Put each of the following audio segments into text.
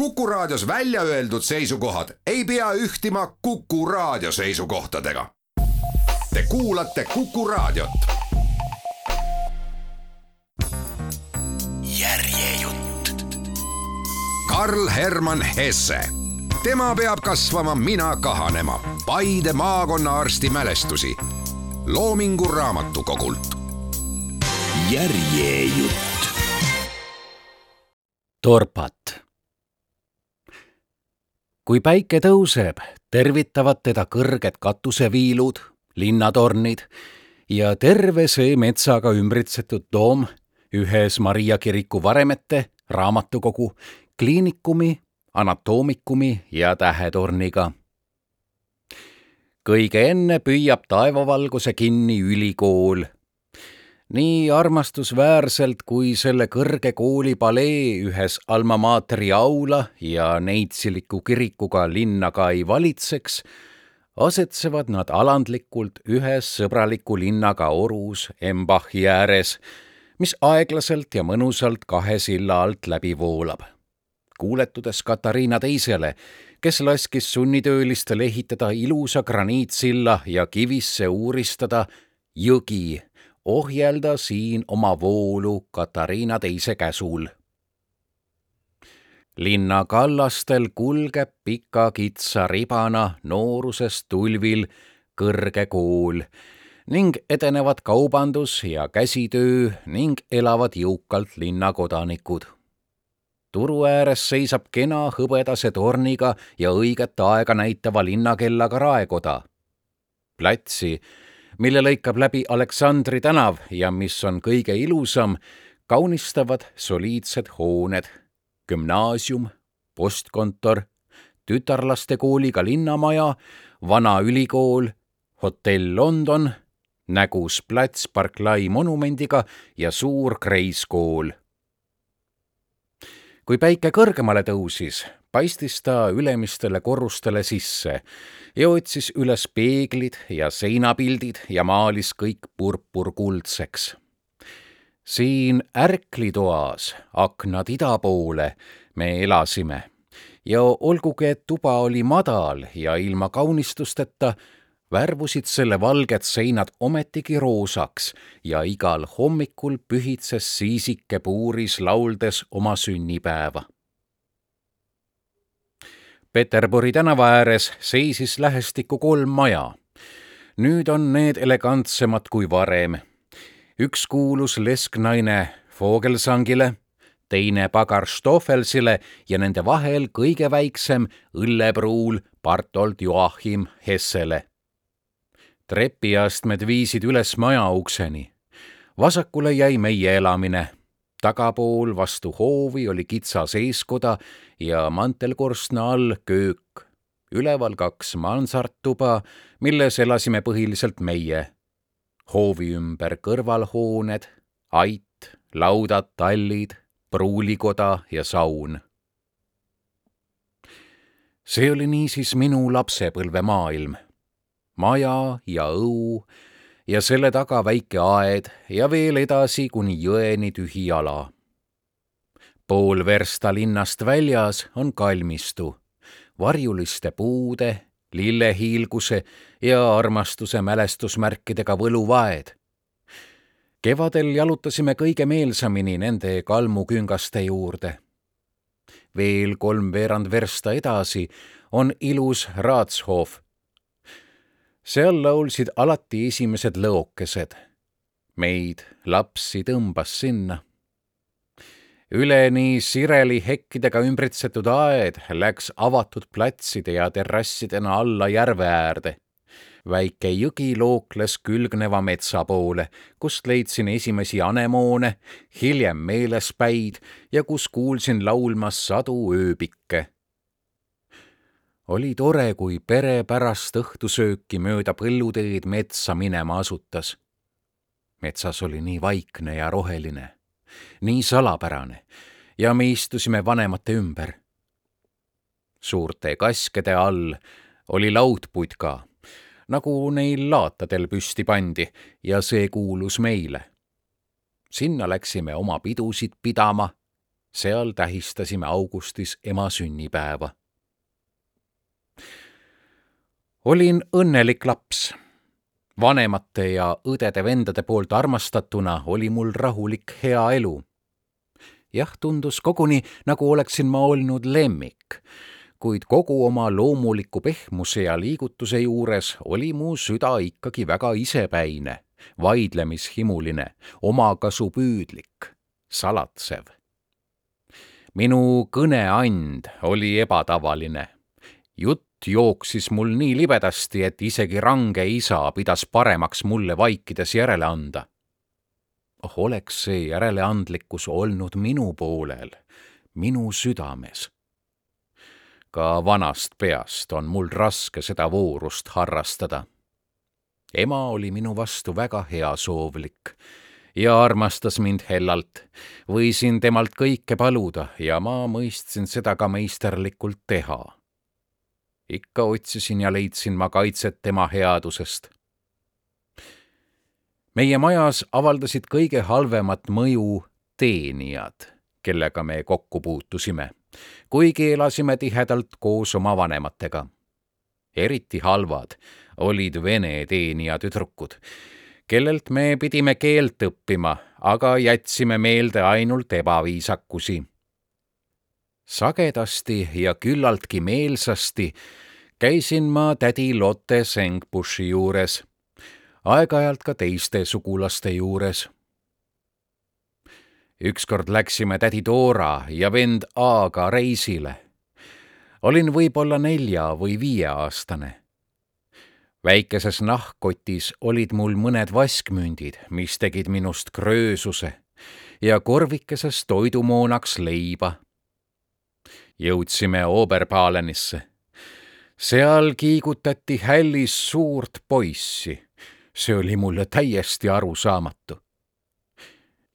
Kuku Raadios välja öeldud seisukohad ei pea ühtima Kuku Raadio seisukohtadega. Te kuulate Kuku Raadiot. järjejutt. Karl Hermann Hesse, tema peab kasvama, mina kahanema. Paide maakonnaarsti mälestusi Loomingu Raamatukogult. järjejutt. torpat. Kui päike tõuseb, tervitavad teda kõrged katuseviilud, linnatornid ja terve see metsaga ümbritsetud toom ühes Maria kiriku varemete, raamatukogu, kliinikumi, anatoomikumi ja tähetorniga. kõige enne püüab taevavalguse kinni ülikool nii armastusväärselt kui selle kõrge kooli palee ühes Alma Materi aula ja neitsiliku kirikuga linna ka ei valitseks, asetsevad nad alandlikult ühes sõbraliku linnaga orus Embachi ääres, mis aeglaselt ja mõnusalt kahe silla alt läbi voolab. kuuletudes Katariina teisele, kes laskis sunnitöölistel ehitada ilusa graniitsilla ja kivisse uuristada jõgi ohjelda siin oma voolu Katariina teise käsul. linna kallastel kulgeb pika kitsa ribana noorusest tulvil kõrge kool ning edenevad kaubandus ja käsitöö ning elavad jõukalt linnakodanikud. turu ääres seisab kena hõbedase torniga ja õiget aega näitava linnakellaga raekoda. platsi mille lõikab läbi Aleksandri tänav ja mis on kõige ilusam, kaunistavad soliidsed hooned, gümnaasium, postkontor, tütarlastekooliga linnamaja, vana ülikool, hotell London, nägus plats Barclay monumendiga ja suur kreiskool. kui päike kõrgemale tõusis, paistis ta ülemistele korrustele sisse ja otsis üles peeglid ja seinapildid ja maalis kõik purpurkuldseks. siin ärklitoas, aknad ida poole, me elasime ja olgugi, et tuba oli madal ja ilma kaunistusteta, värvusid selle valged seinad ometigi roosaks ja igal hommikul pühitses siisike puuris lauldes oma sünnipäeva Peterburi tänava ääres seisis lähestikku kolm maja. nüüd on need elegantsemad kui varem. üks kuulus lesknaine Vogelsangile, teine pagar Stoffelsile ja nende vahel kõige väiksem õllepruul Bartolt Joachim Hessele. trepiastmed viisid üles maja ukseni. vasakule jäi meie elamine tagapool vastu hoovi oli kitsas eeskoda ja mantelkorstna all köök. üleval kaks mansardtuba, milles elasime põhiliselt meie. hoovi ümber kõrvalhooned, ait, laudad, tallid, pruulikoda ja saun. see oli niisiis minu lapsepõlvemaailm. maja ja õu ja selle taga väike aed ja veel edasi kuni jõeni tühi ala. pool versta linnast väljas on kalmistu, varjuliste puude, lillehiilguse ja armastuse mälestusmärkidega võluvaed. kevadel jalutasime kõige meelsamini nende kalmuküngaste juurde. veel kolmveerand versta edasi on ilus Raatshof seal laulsid alati esimesed lõokesed. meid, lapsi, tõmbas sinna. üleni sireli hekkidega ümbritsetud aed läks avatud platside ja terrassidena alla järve äärde. väike jõgi lookles külgneva metsa poole, kust leidsin esimesi anemoone, hiljem meelespäid ja kus kuulsin laulmas sadu ööbikke oli tore, kui pere pärast õhtusööki mööda põlluteed metsa minema asutas. metsas oli nii vaikne ja roheline, nii salapärane ja me istusime vanemate ümber. suurte kaskede all oli laudputka, nagu neil laatadel püsti pandi ja see kuulus meile. sinna läksime oma pidusid pidama seal tähistasime augustis ema sünnipäeva. Olin õnnelik laps. vanemate ja õdede-vendade poolt armastatuna oli mul rahulik hea elu. jah, tundus koguni, nagu oleksin ma olnud lemmik kuid kogu oma loomuliku pehmuse ja liigutuse juures oli mu süda ikkagi väga isepäine, vaidlemishimuline, omakasupüüdlik, salatsev. minu kõneand oli ebatavaline. jutt jooksis mul nii libedasti, et isegi range isa pidas paremaks mulle vaikides järele anda. oh, oleks see järeleandlikkus olnud minu poolel, minu südames ka vanast peast on mul raske seda voorust harrastada. ema oli minu vastu väga heasoovlik ja armastas mind hellalt. võisin temalt kõike paluda ja ma mõistsin seda ka meisterlikult teha. Ikka otsisin ja leidsin ma kaitset tema headusest. meie majas avaldasid kõige halvemat mõju teenijad, kellega me kokku puutusime kuigi elasime tihedalt koos oma vanematega. eriti halvad olid vene teenija tüdrukud, kellelt me pidime keelt õppima, aga jätsime meelde ainult ebaviisakusi. Sagedasti ja küllaltki meelsasti käisin ma tädi Lotte Sengbushi juures, aeg-ajalt ka teiste sugulaste juures ükskord läksime tädi Dora ja vend Aaga reisile. olin võib-olla nelja või viieaastane. väikeses nahkkotis olid mul mõned vaskmündid, mis tegid minust kröösuse ja korvikeses toidumoonaks leiba. Jõudsime Oberpalenisse. seal kiigutati hällis suurt poissi. see oli mulle täiesti arusaamatu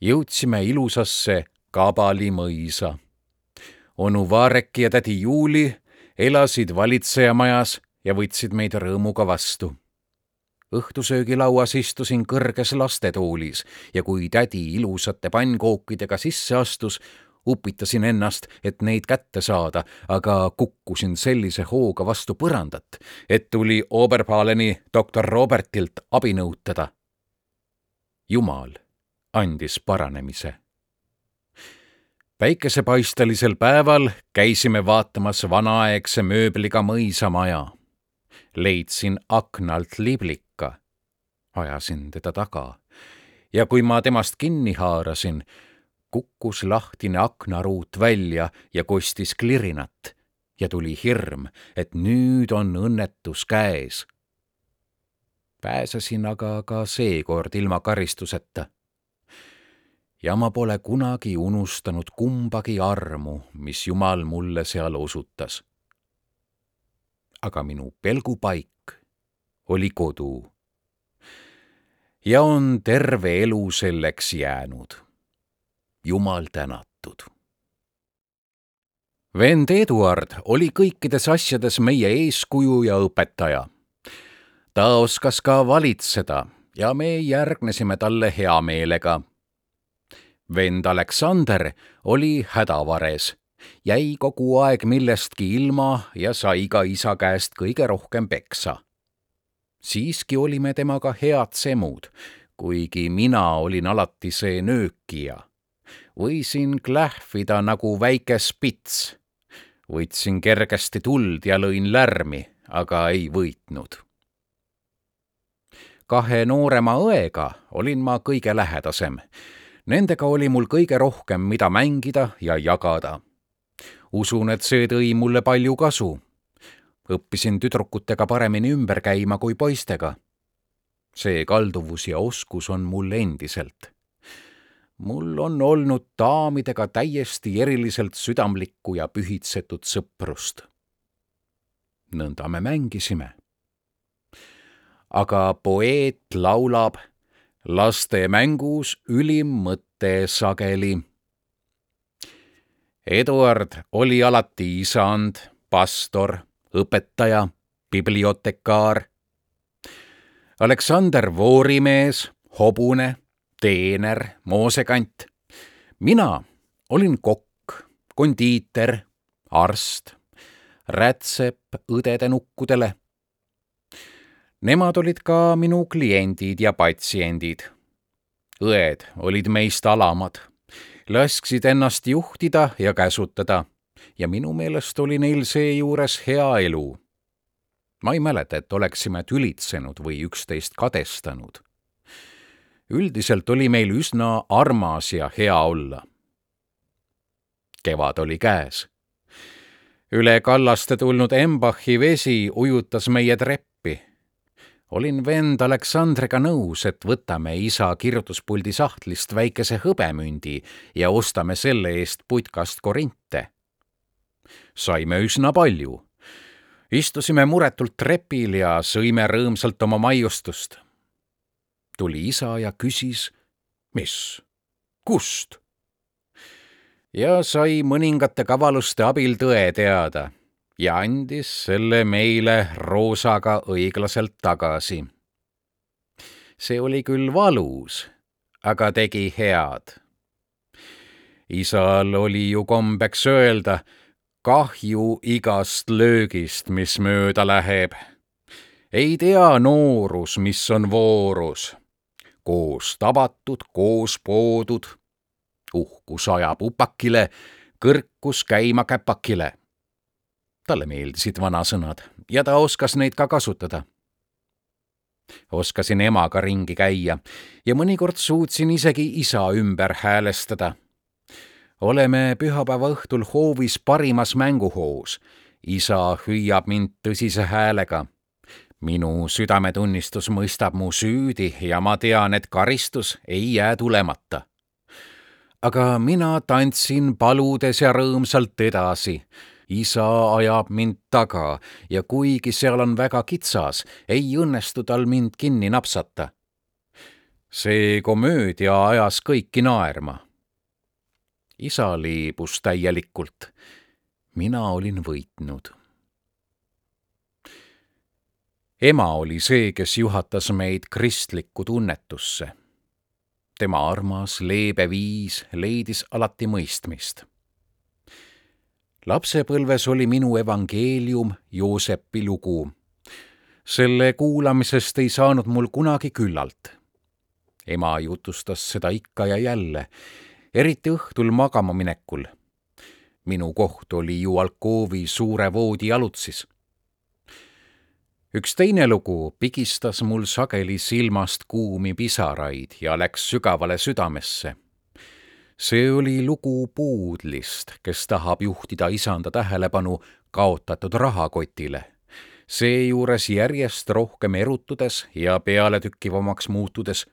jõudsime ilusasse Kabali mõisa. onu Vaarek ja tädi Juuli elasid valitsejamajas ja võtsid meid rõõmuga vastu. õhtusöögilauas istusin kõrges lastetoolis ja kui tädi ilusate pannkookidega sisse astus, upitasin ennast, et neid kätte saada, aga kukkusin sellise hooga vastu põrandat, et tuli Oberpaleni doktor Robertilt abi nõutada. jumal andis paranemise. päikesepaistelisel päeval käisime vaatamas vanaaegse mööbliga mõisamaja. leidsin aknalt liblika, ajasin teda taga ja kui ma temast kinni haarasin, kukkus lahtine aknaruut välja ja kostis klirinat ja tuli hirm, et nüüd on õnnetus käes. pääsesin aga ka seekord ilma karistuseta ja ma pole kunagi unustanud kumbagi armu, mis Jumal mulle seal osutas. aga minu pelgupaik oli kodu. ja on terve elu selleks jäänud. Jumal tänatud. vend Eduard oli kõikides asjades meie eeskuju ja õpetaja. ta oskas ka valitseda ja me järgnesime talle hea meelega vend Aleksander oli hädavares, jäi kogu aeg millestki ilma ja sai ka isa käest kõige rohkem peksa. siiski olime temaga head semud, kuigi mina olin alati see nöökija. Võisin klähvida nagu väike spits. võtsin kergesti tuld ja lõin lärmi, aga ei võitnud kahe noorema õega olin ma kõige lähedasem Nendega oli mul kõige rohkem, mida mängida ja jagada. usun, et see tõi mulle palju kasu. õppisin tüdrukutega paremini ümber käima kui poistega. see kalduvus ja oskus on mul endiselt. Mul on olnud daamidega täiesti eriliselt südamlikku ja pühitsetud sõprust. nõnda me mängisime. aga poeet laulab laste mängus ülim mõte sageli. Eduard oli alati isand, pastor, õpetaja, bibliotekaar. Aleksander voorimees, hobune, teener, moosekant. mina olin kokk, kondiiter, arst, rätsep õdede nukkudele. Nemad olid ka minu kliendid ja patsiendid. õed olid meist alamad, lasksid ennast juhtida ja käsutada ja minu meelest oli neil seejuures hea elu. ma ei mäleta, et oleksime tülitsenud või üksteist kadestanud. Üldiselt oli meil üsna armas ja hea olla. kevad oli käes. üle kallaste tulnud Embachi vesi ujutas meie treppi olin vend Aleksandriga nõus, et võtame isa kirjutuspuldi sahtlist väikese hõbemündi ja ostame selle eest putkast korinte saime üsna palju. istusime muretult trepil ja sõime rõõmsalt oma maiustust. Tuli isa ja küsis, mis, kust? ja sai mõningate kavaluste abil tõe teada ja andis selle meile roosaga õiglaselt tagasi. see oli küll valus, aga tegi head. isal oli ju kombeks öelda, kahju igast löögist, mis mööda läheb. ei tea noorus, mis on voorus. Koos tabatud, koos poodud. uhkus ajab upakile, kõrkus käima käpakile. talle meeldisid vanasõnad ja ta oskas neid ka kasutada oskasin emaga ringi käia ja mõnikord suutsin isegi isa ümber häälestada oleme pühapäeva õhtul hoovis parimas mänguhoos. isa hüüab mind tõsise häälega. Minu südametunnistus mõistab mu süüdi ja ma tean, et karistus ei jää tulemata. aga mina tantsin paludes ja rõõmsalt edasi isa ajab mind taga ja kuigi seal on väga kitsas, ei õnnestu tal mind kinni napsata. see komöödia ajas kõiki naerma isa liibus täielikult. mina olin võitnud. Ema oli see, kes juhatas meid kristlikku tunnetusse. tema armas leebe viis leidis alati mõistmist. lapsepõlves oli minu evangeelium Joosepi lugu. selle kuulamisest ei saanud mul kunagi küllalt ema jutustas seda ikka ja jälle eriti õhtul magama minekul. minu koht oli ju alkoovi suure voodi alutsis. Üks teine lugu pigistas mul sageli silmast kuumi pisaraid ja läks sügavale südamesse. see oli lugu puudlist, kes tahab juhtida isanda tähelepanu kaotatud rahakotile seejuures järjest rohkem erutudes ja pealetükkivamaks muutudes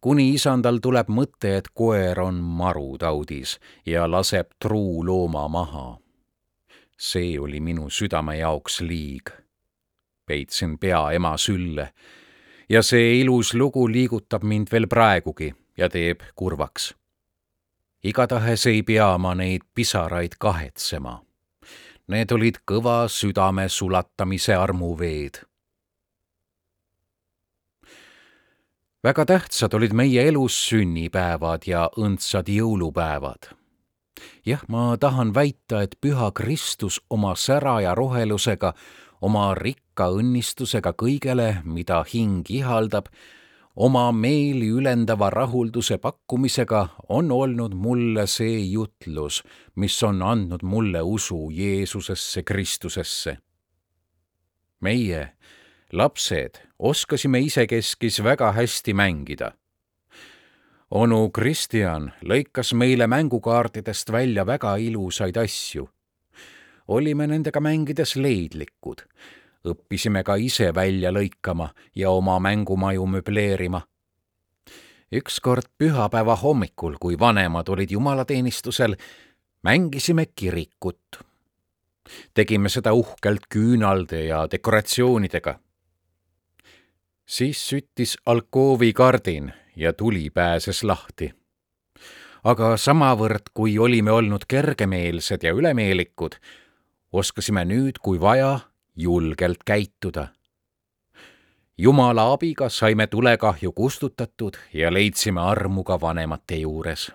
kuni isandal tuleb mõte, et koer on marutaudis ja laseb truu looma maha. see oli minu südame jaoks liig. Peitsin pea ema sülle ja see ilus lugu liigutab mind veel praegugi ja teeb kurvaks. igatahes ei pea ma neid pisaraid kahetsema. Need olid kõva südame sulatamise armuveed väga tähtsad olid meie elus sünnipäevad ja õndsad jõulupäevad. jah, ma tahan väita, et püha Kristus oma sära ja rohelusega, oma rikka õnnistusega kõigele, mida hing ihaldab, oma meeli ülendava rahulduse pakkumisega on olnud mulle see jutlus, mis on andnud mulle usu Jeesusesse Kristusesse. meie lapsed oskasime isekeskis väga hästi mängida. onu Kristjan lõikas meile mängukaartidest välja väga ilusaid asju. Olime nendega mängides leidlikud, õppisime ka ise välja lõikama ja oma mängumaju möbleerima ükskord pühapäeva hommikul, kui vanemad olid jumalateenistusel, mängisime kirikut. tegime seda uhkelt küünalde ja dekoratsioonidega siis süttis alkoovi kardin ja tuli pääses lahti. aga samavõrd, kui olime olnud kergemeelsed ja ülemeelikud, oskasime nüüd, kui vaja, julgelt käituda. jumala abiga saime tulekahju kustutatud ja leidsime armu ka vanemate juures.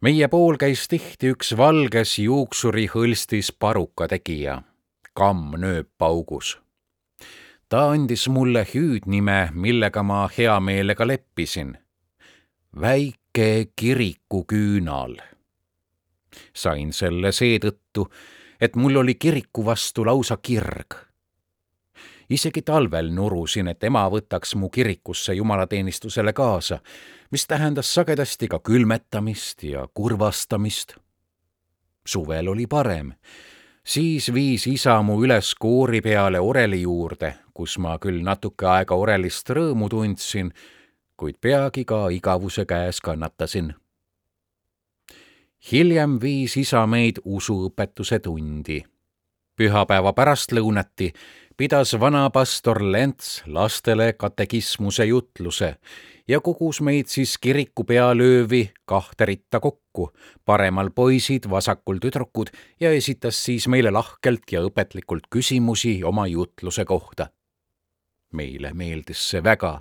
meie pool käis tihti üks valges juuksurihõlstis parukategija, kamm nööppaugus. ta andis mulle hüüdnime, millega ma hea meelega leppisin. väike kirikuküünal. Sain selle seetõttu, et mul oli kiriku vastu lausa kirg isegi talvel nurusin, et ema võtaks mu kirikusse jumalateenistusele kaasa, mis tähendas sagedasti ka külmetamist ja kurvastamist. suvel oli parem. siis viis isa mu üles koori peale oreli juurde, kus ma küll natuke aega orelist rõõmu tundsin, kuid peagi ka igavuse käes kannatasin hiljem viis isa meid usuõpetuse tundi. pühapäeva pärastlõunati pidas vana pastor Lents lastele katekismuse jutluse ja kogus meid siis kiriku pealöövi kahte ritta kokku, paremal poisid, vasakul tüdrukud ja esitas siis meile lahkelt ja õpetlikult küsimusi oma jutluse kohta. meile meeldis see väga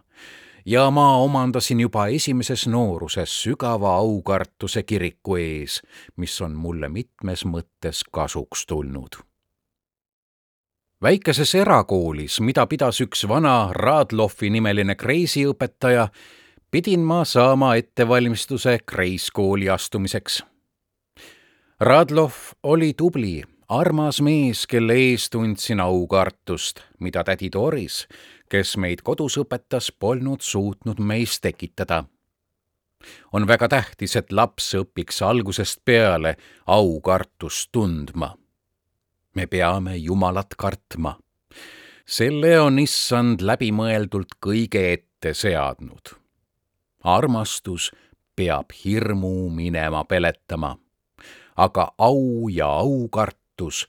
ja ma omandasin juba esimeses nooruses sügava aukartuse kiriku ees, mis on mulle mitmes mõttes kasuks tulnud väikeses erakoolis, mida pidas üks vana Radlofi nimeline kreisiõpetaja, pidin ma saama ettevalmistuse kreiskooli astumiseks. Radlov oli tubli, armas mees, kelle ees tundsin aukartust, mida tädi Doris, kes meid kodus õpetas, polnud suutnud meis tekitada. on väga tähtis, et laps õpiks algusest peale aukartust tundma me peame Jumalat kartma. selle on issand läbimõeldult kõige ette seadnud. armastus peab hirmu minema peletama, aga au ja aukartus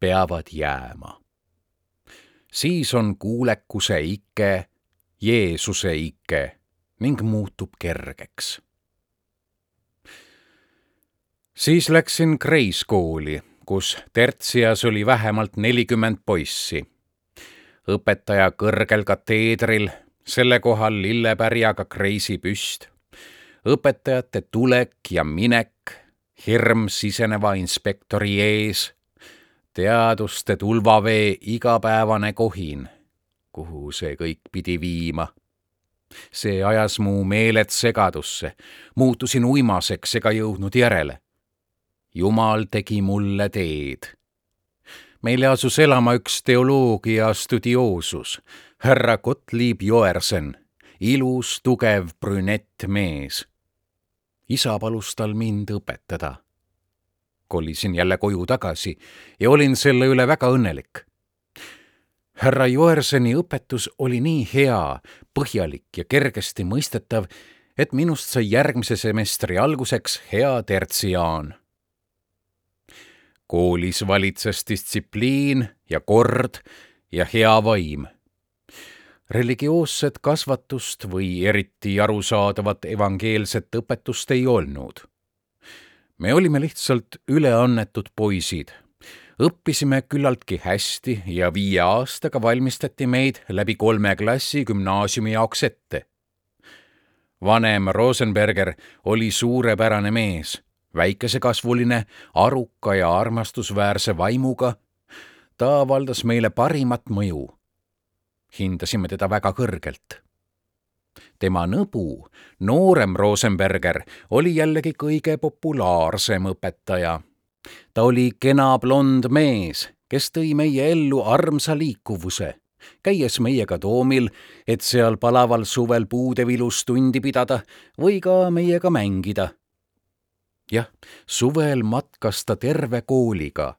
peavad jääma. Siis on kuulekuse ike Jeesuse ike ning muutub kergeks. siis läksin Kreis kooli kus tertsias oli vähemalt nelikümmend poissi. õpetaja kõrgel kateedril, selle kohal lillepärjaga kreisipüst, õpetajate tulek ja minek, hirm siseneva inspektori ees, teaduste tulvavee igapäevane kohin, kuhu see kõik pidi viima see ajas mu meeled segadusse, muutusin uimaseks ega jõudnud järele Jumal tegi mulle teed. meile asus elama üks teoloogia studioosus, härra Gottlieb Joersen, ilus, tugev brünett mees. isa palus tal mind õpetada. Kolisin jälle koju tagasi ja olin selle üle väga õnnelik härra Joerseni õpetus oli nii hea, põhjalik ja kergesti mõistetav, et minust sai järgmise semestri alguseks hea tertsiaan koolis valitses distsipliin ja kord ja hea vaim. religioosset kasvatust või eriti arusaadavat evangeelset õpetust ei olnud. Me olime lihtsalt üleannetud poisid õppisime küllaltki hästi ja viie aastaga valmistati meid läbi kolme klassi gümnaasiumi jaoks ette. vanem Rosenberger oli suurepärane mees väikesekasvuline, aruka ja armastusväärse vaimuga, ta avaldas meile parimat mõju. hindasime teda väga kõrgelt. Tema nõbu, noorem Rosenberger, oli jällegi kõige populaarsem õpetaja. ta oli kena blond mees, kes tõi meie ellu armsa liikuvuse käies meiega toomil, et seal palaval suvel puudevilus tundi pidada või ka meiega mängida jah, suvel matkas ta terve kooliga,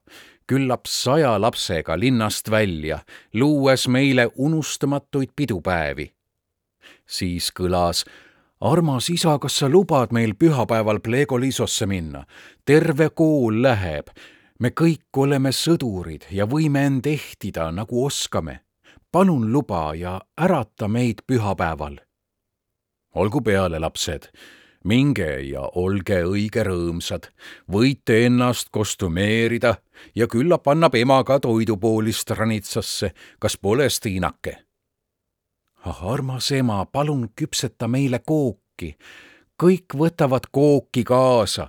küllap saja lapsega linnast välja, luues meile unustamatuid pidupäevi. Siis kõlas armas isa, kas sa lubad meil pühapäeval Plegolisosse minna? terve kool läheb. me kõik oleme sõdurid ja võime end ehtida, nagu oskame. palun luba ja ärata meid pühapäeval. olgu peale, lapsed minge ja olge õige rõõmsad, võite ennast kostümeerida ja küllap annab ema ka toidupoolist ranitsasse, kas pole, Stiinake? Ah, armas ema, palun küpseta meile kooki. kõik võtavad kooki kaasa,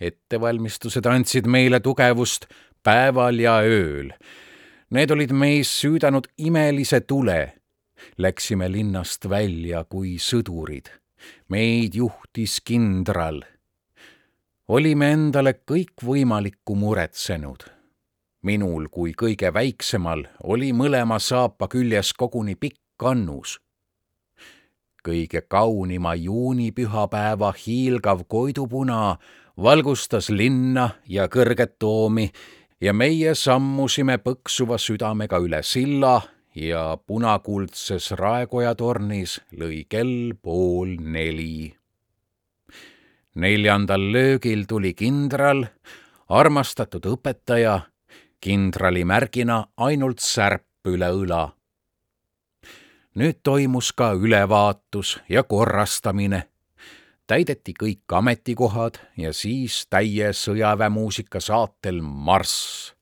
ettevalmistused andsid meile tugevust päeval ja ööl. Need olid meis süüdanud imelise tule. Läksime linnast välja kui sõdurid. meid juhtis kindral. olime endale kõikvõimalikku muretsenud. Minul kui kõige väiksemal oli mõlema saapa küljes koguni pikk kannus kõige kaunima juunipühapäeva hiilgav koidupuna valgustas linna ja kõrget toomi ja meie sammusime põksuva südamega üle silla ja punakuldses Raekoja tornis lõi kell pool neli. neljandal löögil tuli kindral, armastatud õpetaja, kindrali märgina ainult särp üle õla nüüd toimus ka ülevaatus ja korrastamine. täideti kõik ametikohad ja siis täie sõjaväemuusika saatel marss,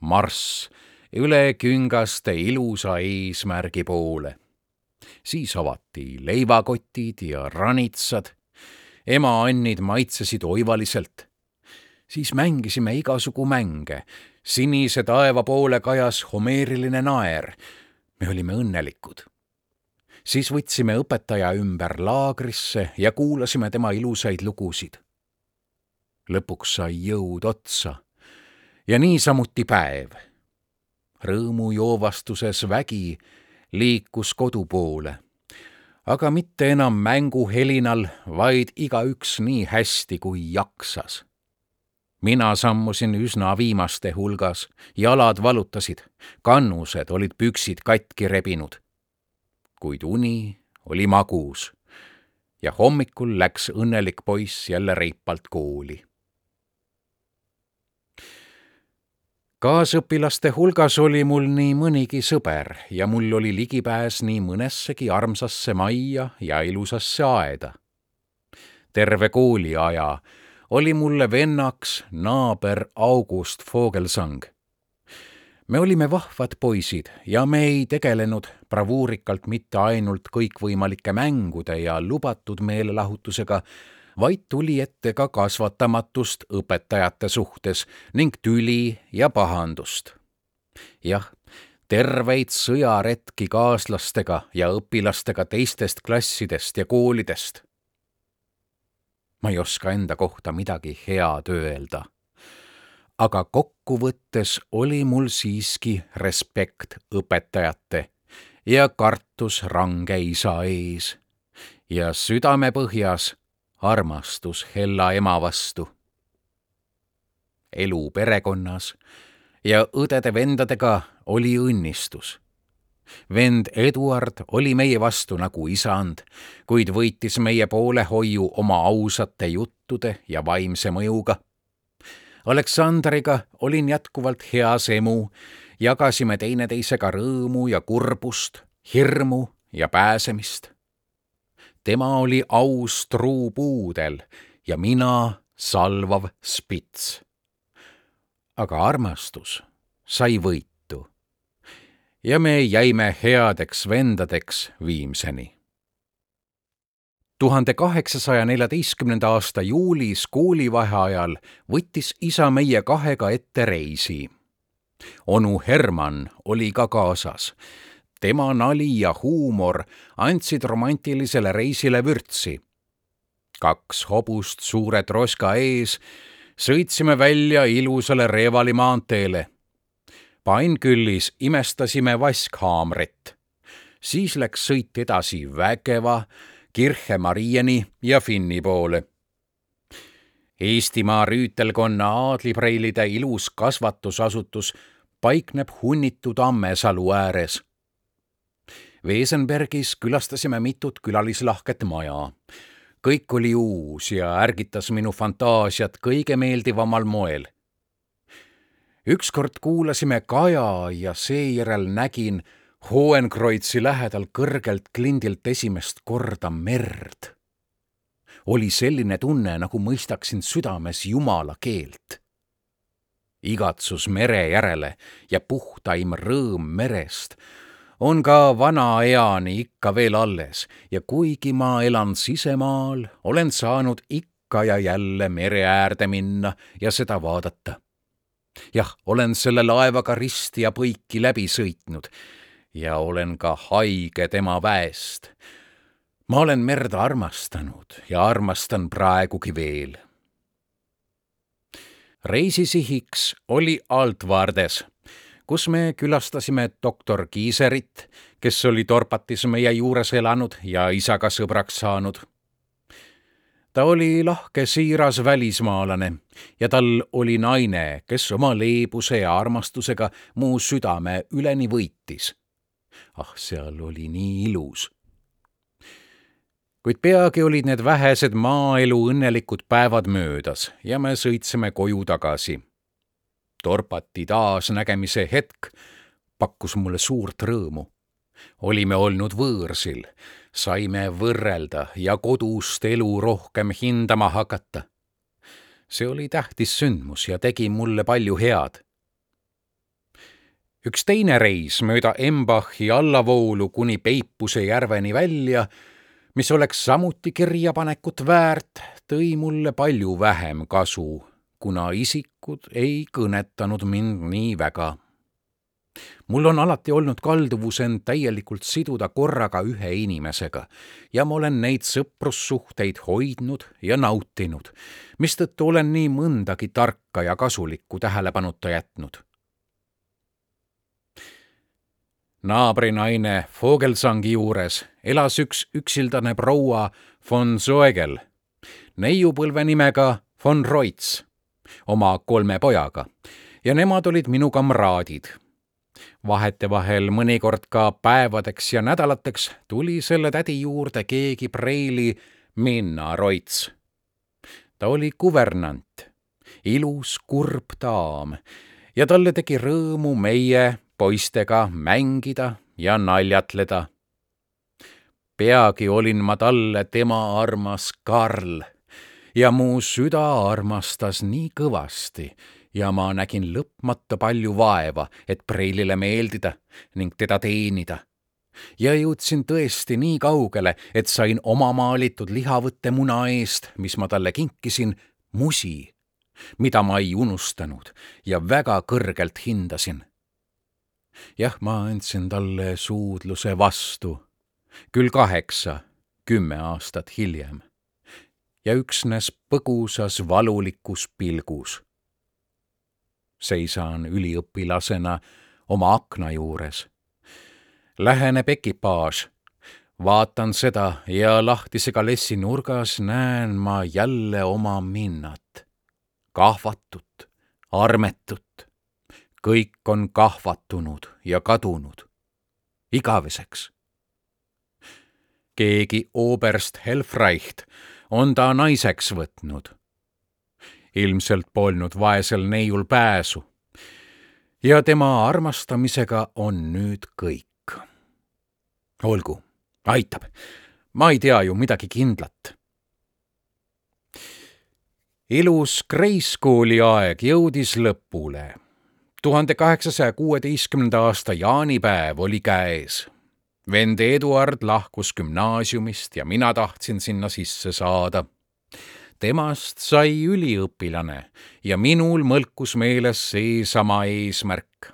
marss üle küngaste ilusa eesmärgi poole. siis avati leivakotid ja ranitsad. ema-annid maitsesid oivaliselt. Siis mängisime igasugu mänge. sinise taeva poole kajas homeeriline naer. me olime õnnelikud siis võtsime õpetaja ümber laagrisse ja kuulasime tema ilusaid lugusid. lõpuks sai jõud otsa ja niisamuti päev. rõõmujoovastuses vägi liikus kodu poole, aga mitte enam mänguhelinal, vaid igaüks nii hästi, kui jaksas mina sammusin üsna viimaste hulgas, jalad valutasid, kannused olid püksid katki rebinud kuid uni oli magus ja hommikul läks õnnelik poiss jälle reipalt kooli. kaasõpilaste hulgas oli mul nii mõnigi sõber ja mul oli ligipääs nii mõnessegi armsasse majja ja ilusasse aeda. terve kooliaja oli mulle vennaks naaber August Vogelsang me olime vahvad poisid ja me ei tegelenud bravuurikalt mitte ainult kõikvõimalike mängude ja lubatud meelelahutusega, vaid tuli ette ka kasvatamatust õpetajate suhtes ning tüli ja pahandust. jah, terveid sõjaretki kaaslastega ja õpilastega teistest klassidest ja koolidest. Ma ei oska enda kohta midagi head öelda aga kokkuvõttes oli mul siiski respekt õpetajate ja kartus range isa ees ja südamepõhjas armastus hella ema vastu. elu perekonnas ja õdede-vendadega oli õnnistus. Vend Eduard oli meie vastu nagu isand, kuid võitis meie poolehoiu oma ausate juttude ja vaimse mõjuga Aleksandriga olin jätkuvalt heas emu, jagasime teineteisega rõõmu ja kurbust, hirmu ja pääsemist. tema oli aus truupuudel ja mina salvav spits. aga armastus sai võitu. Ja me jäime headeks vendadeks viimseni tuhande kaheksasaja neljateistkümnenda aasta juulis koolivaheajal võttis isa meie kahega ette reisi. onu Herman oli ka kaasas. tema nali ja huumor andsid romantilisele reisile vürtsi. kaks hobust suure troska ees sõitsime välja ilusale Reevali maanteele. Painküllis imestasime vaskhaamrit. siis läks sõit edasi vägeva Kirche Marieni ja Finni poole. Eestimaa rüütelkonna aadlipreilide ilus kasvatusasutus paikneb hunnitud Ammesalu ääres. Wesenbergis külastasime mitut külalislahket maja. kõik oli uus ja ärgitas minu fantaasiat kõige meeldivamal moel. Ükskord kuulasime Kaja ja seejärel nägin, Hohenkreutzi lähedal kõrgelt klindilt esimest korda merd. oli selline tunne, nagu mõistaksin südames Jumala keelt. igatsus mere järele ja puhtaim rõõm merest on ka vanaeani ikka veel alles ja kuigi ma elan sisemaal, olen saanud ikka ja jälle mere äärde minna ja seda vaadata. Jah, olen selle laevaga risti ja põiki läbi sõitnud ja olen ka haige tema väest. ma olen merd armastanud ja armastan praegugi veel. reisisihiks oli Altvardes kus me külastasime doktor Kiiserit, kes oli Dorpatis meie juures elanud ja isaga sõbraks saanud. Ta oli lahke siiras välismaalane ja tal oli naine, kes oma leebuse ja armastusega mu südame üleni võitis. ah, seal oli nii ilus kuid peagi olid need vähesed maaelu õnnelikud päevad möödas ja me sõitsime koju tagasi Torpati taasnägemise hetk pakkus mulle suurt rõõmu. Olime olnud võõrsil, saime võrrelda ja kodust elu rohkem hindama hakata. see oli tähtis sündmus ja tegi mulle palju head. üks teine reis mööda Embachi allavoolu kuni Peipuse järveni välja, mis oleks samuti kirjapanekut väärt, tõi mulle palju vähem kasu kuna isikud ei kõnetanud mind nii väga. Mul on alati olnud kalduvus end täielikult siduda korraga ühe inimesega. Ja ma olen neid sõprussuhteid hoidnud ja nautinud, mistõttu olen nii mõndagi tarka ja kasulikku tähelepanuta jätnud. Naabrinaine Vogelsangi juures elas üks üksildane proua von Soegel, neiupõlve nimega von Reutz oma kolme pojaga. Ja nemad olid minu kamraadid. Vahetevahel mõnikord ka päevadeks ja nädalateks tuli selle tädi juurde keegi preili Minna Roits. ta oli kuvernant, ilus kurb daam ja talle tegi rõõmu meie poistega mängida ja naljatleda. peagi olin ma talle tema armas Karl ja mu süda armastas nii kõvasti ja ma nägin lõpmata palju vaeva, et preilile meeldida ning teda teenida. ja jõudsin tõesti nii kaugele, et sain oma maalitud lihavõtte muna eest, mis ma talle kinkisin, musi, mida ma ei unustanud ja väga kõrgelt hindasin. jah, ma andsin talle suudluse vastu, küll kaheksa, kümme aastat hiljem ja üksnes põgusas valulikus pilgus. Seisan üliõpilasena oma akna juures. Läheneb ekipaaž, vaatan seda ja lahtise kalessi nurgas näen ma jälle oma minnat. kahvatut, armetut. kõik on kahvatunud ja kadunud. igaveseks keegi oberst Helfreicht on ta naiseks võtnud. Ilmselt polnud vaesel neiul pääsu. ja tema armastamisega on nüüd kõik. olgu, aitab. ma ei tea ju midagi kindlat ilus Kreiskooli aeg jõudis lõpule. tuhande kaheksasaja kuueteistkümnenda aasta jaanipäev oli käes vend Eduard lahkus gümnaasiumist ja mina tahtsin sinna sisse saada. Temast sai üliõpilane ja minul mõlkus meeles seesama eesmärk.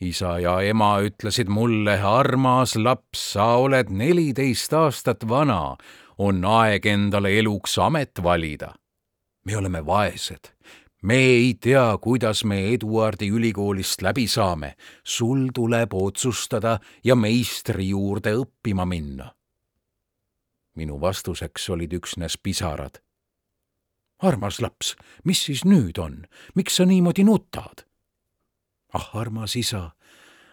isa ja ema ütlesid mulle, armas laps, sa oled neliteist aastat vana, on aeg endale eluks amet valida. me oleme vaesed me ei tea, kuidas me Eduardi ülikoolist läbi saame. sul tuleb otsustada ja meistri juurde õppima minna. minu vastuseks olid üksnes pisarad. Armas laps, mis siis nüüd on, miks sa niimoodi nutad? ah, armas isa,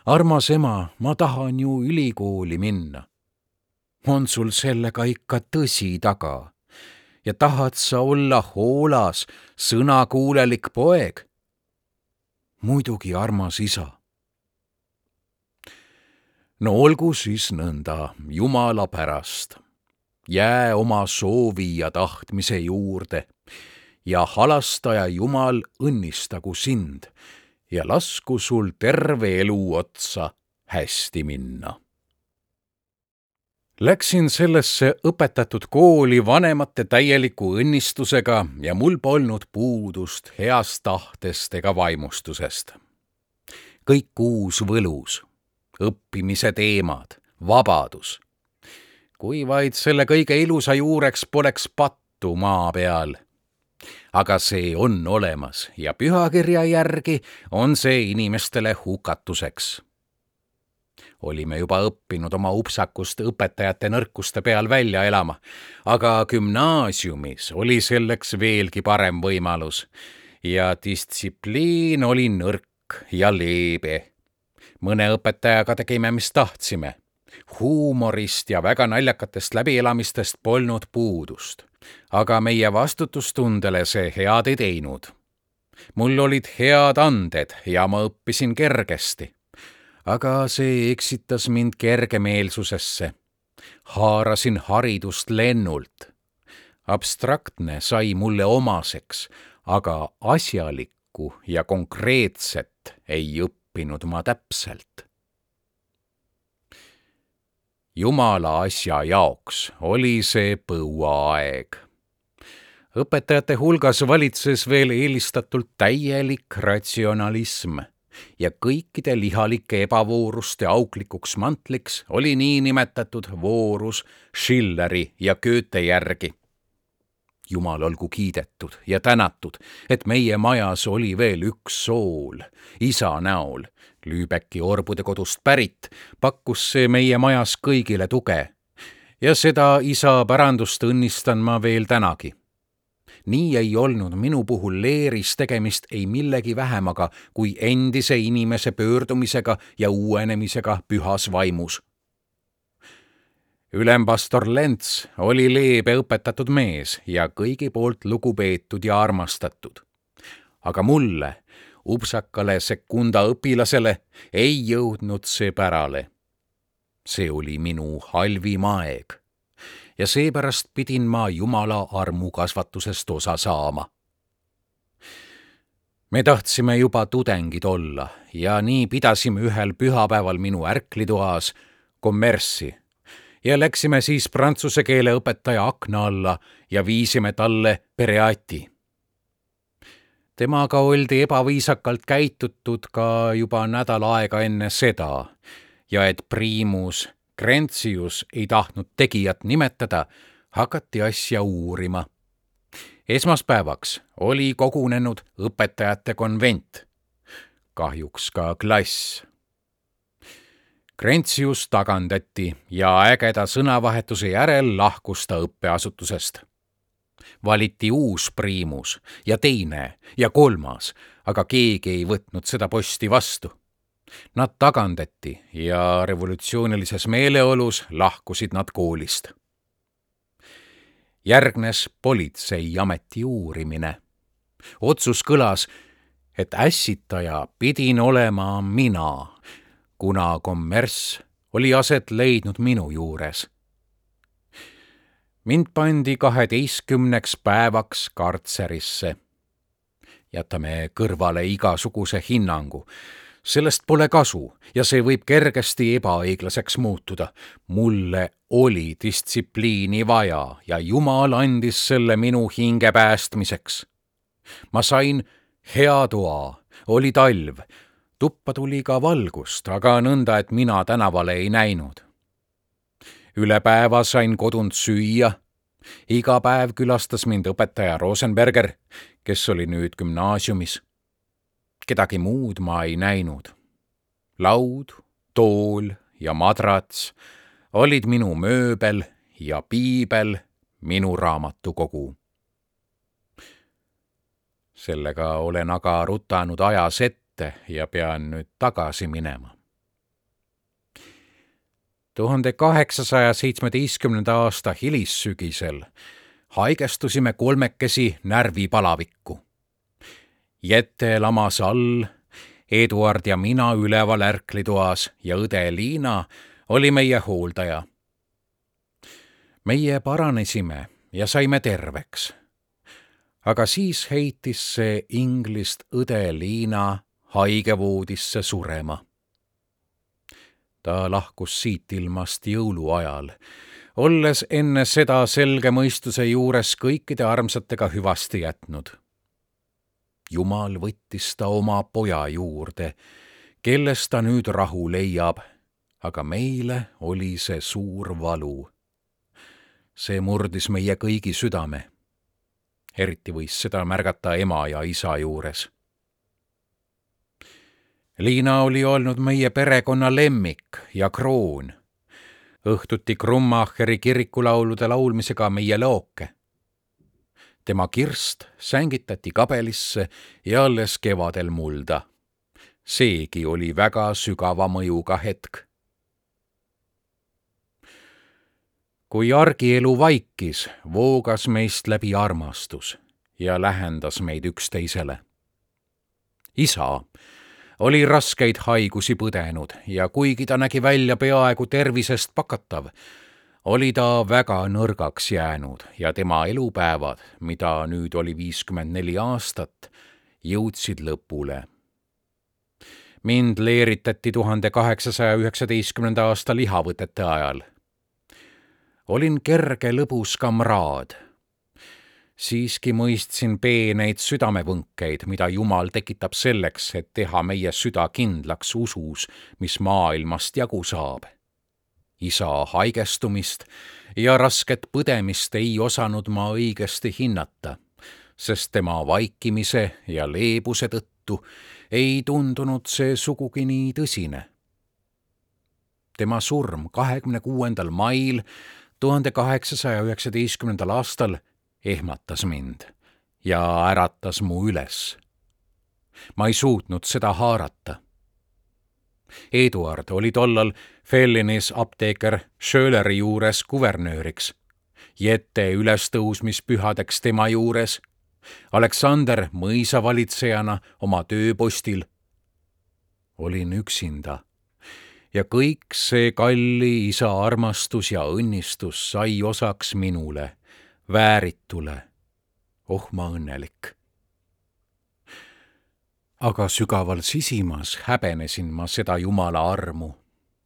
armas ema, ma tahan ju ülikooli minna. on sul sellega ikka tõsi taga? ja tahad sa olla hoolas, sõnakuulelik poeg? muidugi, armas isa. no olgu siis nõnda, Jumala pärast. jää oma soovi ja tahtmise juurde ja halastaja Jumal õnnistagu sind ja lasku sul terve elu otsa hästi minna Läksin sellesse õpetatud kooli vanemate täieliku õnnistusega ja mul polnud puudust heast tahtest ega vaimustusest. kõik uus võlus, õppimise teemad, vabadus. kui vaid selle kõige ilusa juureks poleks pattu maa peal. Aga see on olemas ja pühakirja järgi on see inimestele hukatuseks olime juba õppinud oma upsakust õpetajate nõrkuste peal välja elama, aga gümnaasiumis oli selleks veelgi parem võimalus ja distsipliin oli nõrk ja leebe. mõne õpetajaga tegime, mis tahtsime. huumorist ja väga naljakatest läbielamistest polnud puudust, aga meie vastutustundele see head ei teinud mul olid head anded ja ma õppisin kergesti aga see eksitas mind kergemeelsusesse. haarasin haridust lennult. abstraktne sai mulle omaseks, aga asjalikku ja konkreetset ei õppinud ma täpselt. Jumala asja jaoks oli see põuaeg õpetajate hulgas valitses veel eelistatult täielik ratsionalism ja kõikide lihalike ebavooruste auklikuks mantliks oli niinimetatud voorus Schilleri ja Goethe järgi. Jumal olgu kiidetud ja tänatud, et meie majas oli veel üks sool, isa näol. Lüübeki orbude kodust pärit, pakkus see meie majas kõigile tuge. ja seda isa pärandust õnnistan ma veel tänagi nii ei olnud minu puhul leeris tegemist ei millegi vähemaga kui endise inimese pöördumisega ja uuenemisega pühas vaimus. Ülempastor Lents oli leebe õpetatud mees ja kõigi poolt lugupeetud ja armastatud. aga mulle, upsakale sekunda õpilasele, ei jõudnud see pärale. see oli minu halvim aeg ja seepärast pidin ma Jumala armukasvatusest osa saama. me tahtsime juba tudengid olla ja nii pidasime ühel pühapäeval minu ärklitoas kommerssi ja läksime siis prantsuse keele õpetaja akna alla ja viisime talle pereati. temaga oldi ebaviisakalt käitutud ka juba nädal aega enne seda ja et priimus Grentsius ei tahtnud tegijat nimetada, hakati asja uurima. esmaspäevaks oli kogunenud õpetajate konvent, kahjuks ka klass. Grentsius tagandati ja ägeda sõnavahetuse järel lahkus ta õppeasutusest. valiti uus priimus ja teine ja kolmas, aga keegi ei võtnud seda posti vastu Nad tagandati ja revolutsioonilises meeleolus lahkusid nad koolist. järgnes politseiameti uurimine. otsus kõlas, et ässitaja pidin olema mina, kuna kommerss oli aset leidnud minu juures. mind pandi kaheteistkümneks päevaks kartserisse. jätame kõrvale igasuguse hinnangu sellest pole kasu ja see võib kergesti ebaõiglaseks muutuda. mulle oli distsipliini vaja ja Jumal andis selle minu hinge päästmiseks. ma sain hea toa, oli talv, tuppa tuli ka valgust, aga nõnda, et mina tänavale ei näinud. üle päeva sain kodunt süüa iga päev külastas mind õpetaja Rosenberger, kes oli nüüd gümnaasiumis kedagi muud ma ei näinud. laud, tool ja madrats olid minu mööbel ja piibel minu raamatukogu. sellega olen aga rutanud ajas ette ja pean nüüd tagasi minema. tuhande kaheksasaja seitsmeteistkümnenda aasta hilissügisel haigestusime kolmekesi närvipalavikku Jette lamas all, Eduard ja mina üleval ärklitoas ja õde Liina oli meie hooldaja. meie paranesime ja saime terveks. aga siis heitis see Inglist õde Liina haigevoodisse surema. ta lahkus siit ilmast jõuluajal olles enne seda selge mõistuse juures kõikide armsatega hüvasti jätnud. jumal võttis ta oma poja juurde, kellest ta nüüd rahu leiab, aga meile oli see suur valu. see murdis meie kõigi südame. eriti võis seda märgata ema ja isa juures Liina oli olnud meie perekonna lemmik ja kroon. õhtuti Krummacheri kirikulaulude laulmisega meie looke. tema kirst sängitati kabelisse ja alles kevadel mulda. seegi oli väga sügava mõjuga hetk. kui argielu vaikis, voogas meist läbi armastus ja lähendas meid üksteisele. isa oli raskeid haigusi põdenud ja kuigi ta nägi välja peaaegu tervisest pakatav, oli ta väga nõrgaks jäänud ja tema elupäevad, mida nüüd oli viiskümmend neli aastat, jõudsid lõpule. mind leeritati tuhande kaheksasaja üheksateistkümnenda aasta lihavõtete ajal. olin kerge lõbus kamraad siiski mõistsin peeneid südamevõnkeid, mida Jumal tekitab selleks, et teha meie süda kindlaks usus, mis maailmast jagu saab. isa haigestumist ja rasket põdemist ei osanud ma õigesti hinnata, sest tema vaikimise ja leebuse tõttu ei tundunud see sugugi nii tõsine. tema surm kahekümne kuuendal mail tuhande kaheksasaja üheksateistkümnendal aastal ehmatas mind ja äratas mu üles. ma ei suutnud seda haarata. Eduard oli tollal Fellinis apteeker Schöleri juures kuvernööriks, Jette ülestõusmispühadeks tema juures, Aleksander mõisavalitsejana oma tööpostil. olin üksinda ja kõik see kalli isa armastus ja õnnistus sai osaks minule vääritule. oh ma õnnelik. aga sügaval sisimas häbenesin ma seda Jumala armu,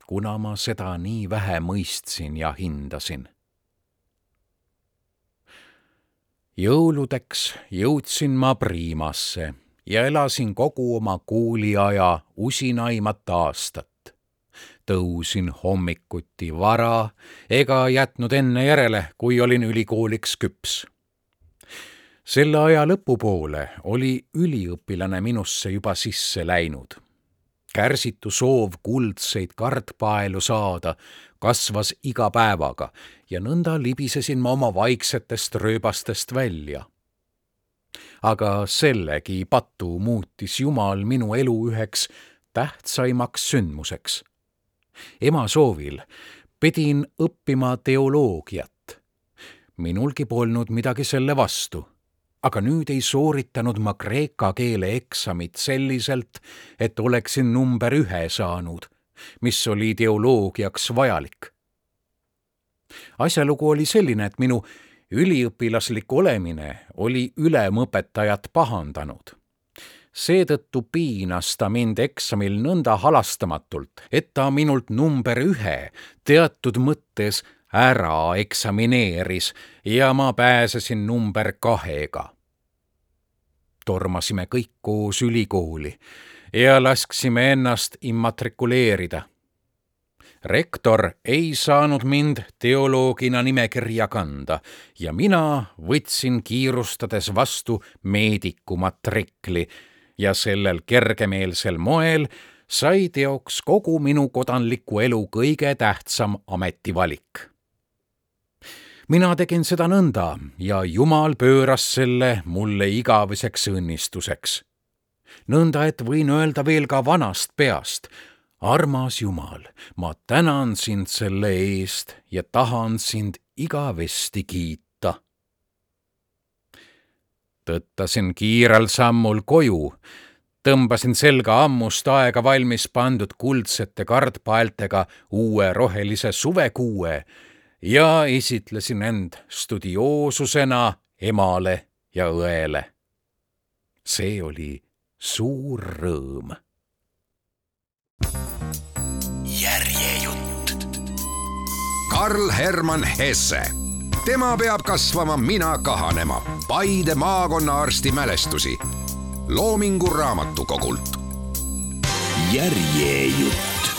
kuna ma seda nii vähe mõistsin ja hindasin. jõuludeks jõudsin ma Priimasse ja elasin kogu oma kooliaja usinaimat aastat tõusin hommikuti vara ega jätnud enne järele, kui olin ülikooliks küps. selle aja lõpupoole oli üliõpilane minusse juba sisse läinud. kärsitu soov kuldseid kardpaelu saada kasvas iga päevaga ja nõnda libisesin ma oma vaiksetest rööbastest välja aga sellegi patu muutis Jumal minu elu üheks tähtsaimaks sündmuseks ema soovil pidin õppima teoloogiat. minulgi polnud midagi selle vastu, aga nüüd ei sooritanud ma kreeka keele eksamit selliselt, et oleksin number ühe saanud, mis oli teoloogiaks vajalik. asjalugu oli selline, et minu üliõpilaslik olemine oli ülemõpetajat pahandanud seetõttu piinas ta mind eksamil nõnda halastamatult, et ta minult number ühe teatud mõttes ära eksamineeris ja ma pääsesin number kahega. tormasime kõik koos ülikooli ja lasksime ennast immatrikuleerida. rektor ei saanud mind teoloogina nimekirja kanda ja mina võtsin kiirustades vastu meediku matrikli ja sellel kergemeelsel moel sai teoks kogu minu kodanliku elu kõige tähtsam ametivalik. mina tegin seda nõnda ja Jumal pööras selle mulle igaveseks õnnistuseks. nõnda, et võin öelda veel ka vanast peast, armas Jumal, ma tänan sind selle eest ja tahan sind igavesti kiita tõttasin kiirel sammul koju, tõmbasin selga ammust aega valmis pandud kuldsete kardpaeltega uue rohelise suvekuue ja esitlesin end studioosusena emale ja õele. see oli suur rõõm. järjejutt Karl Hermann Hesse. Tema peab kasvama Mina kahanema, Paide maakonnaarsti mälestusi. Loomingu Raamatukogult. järjejutt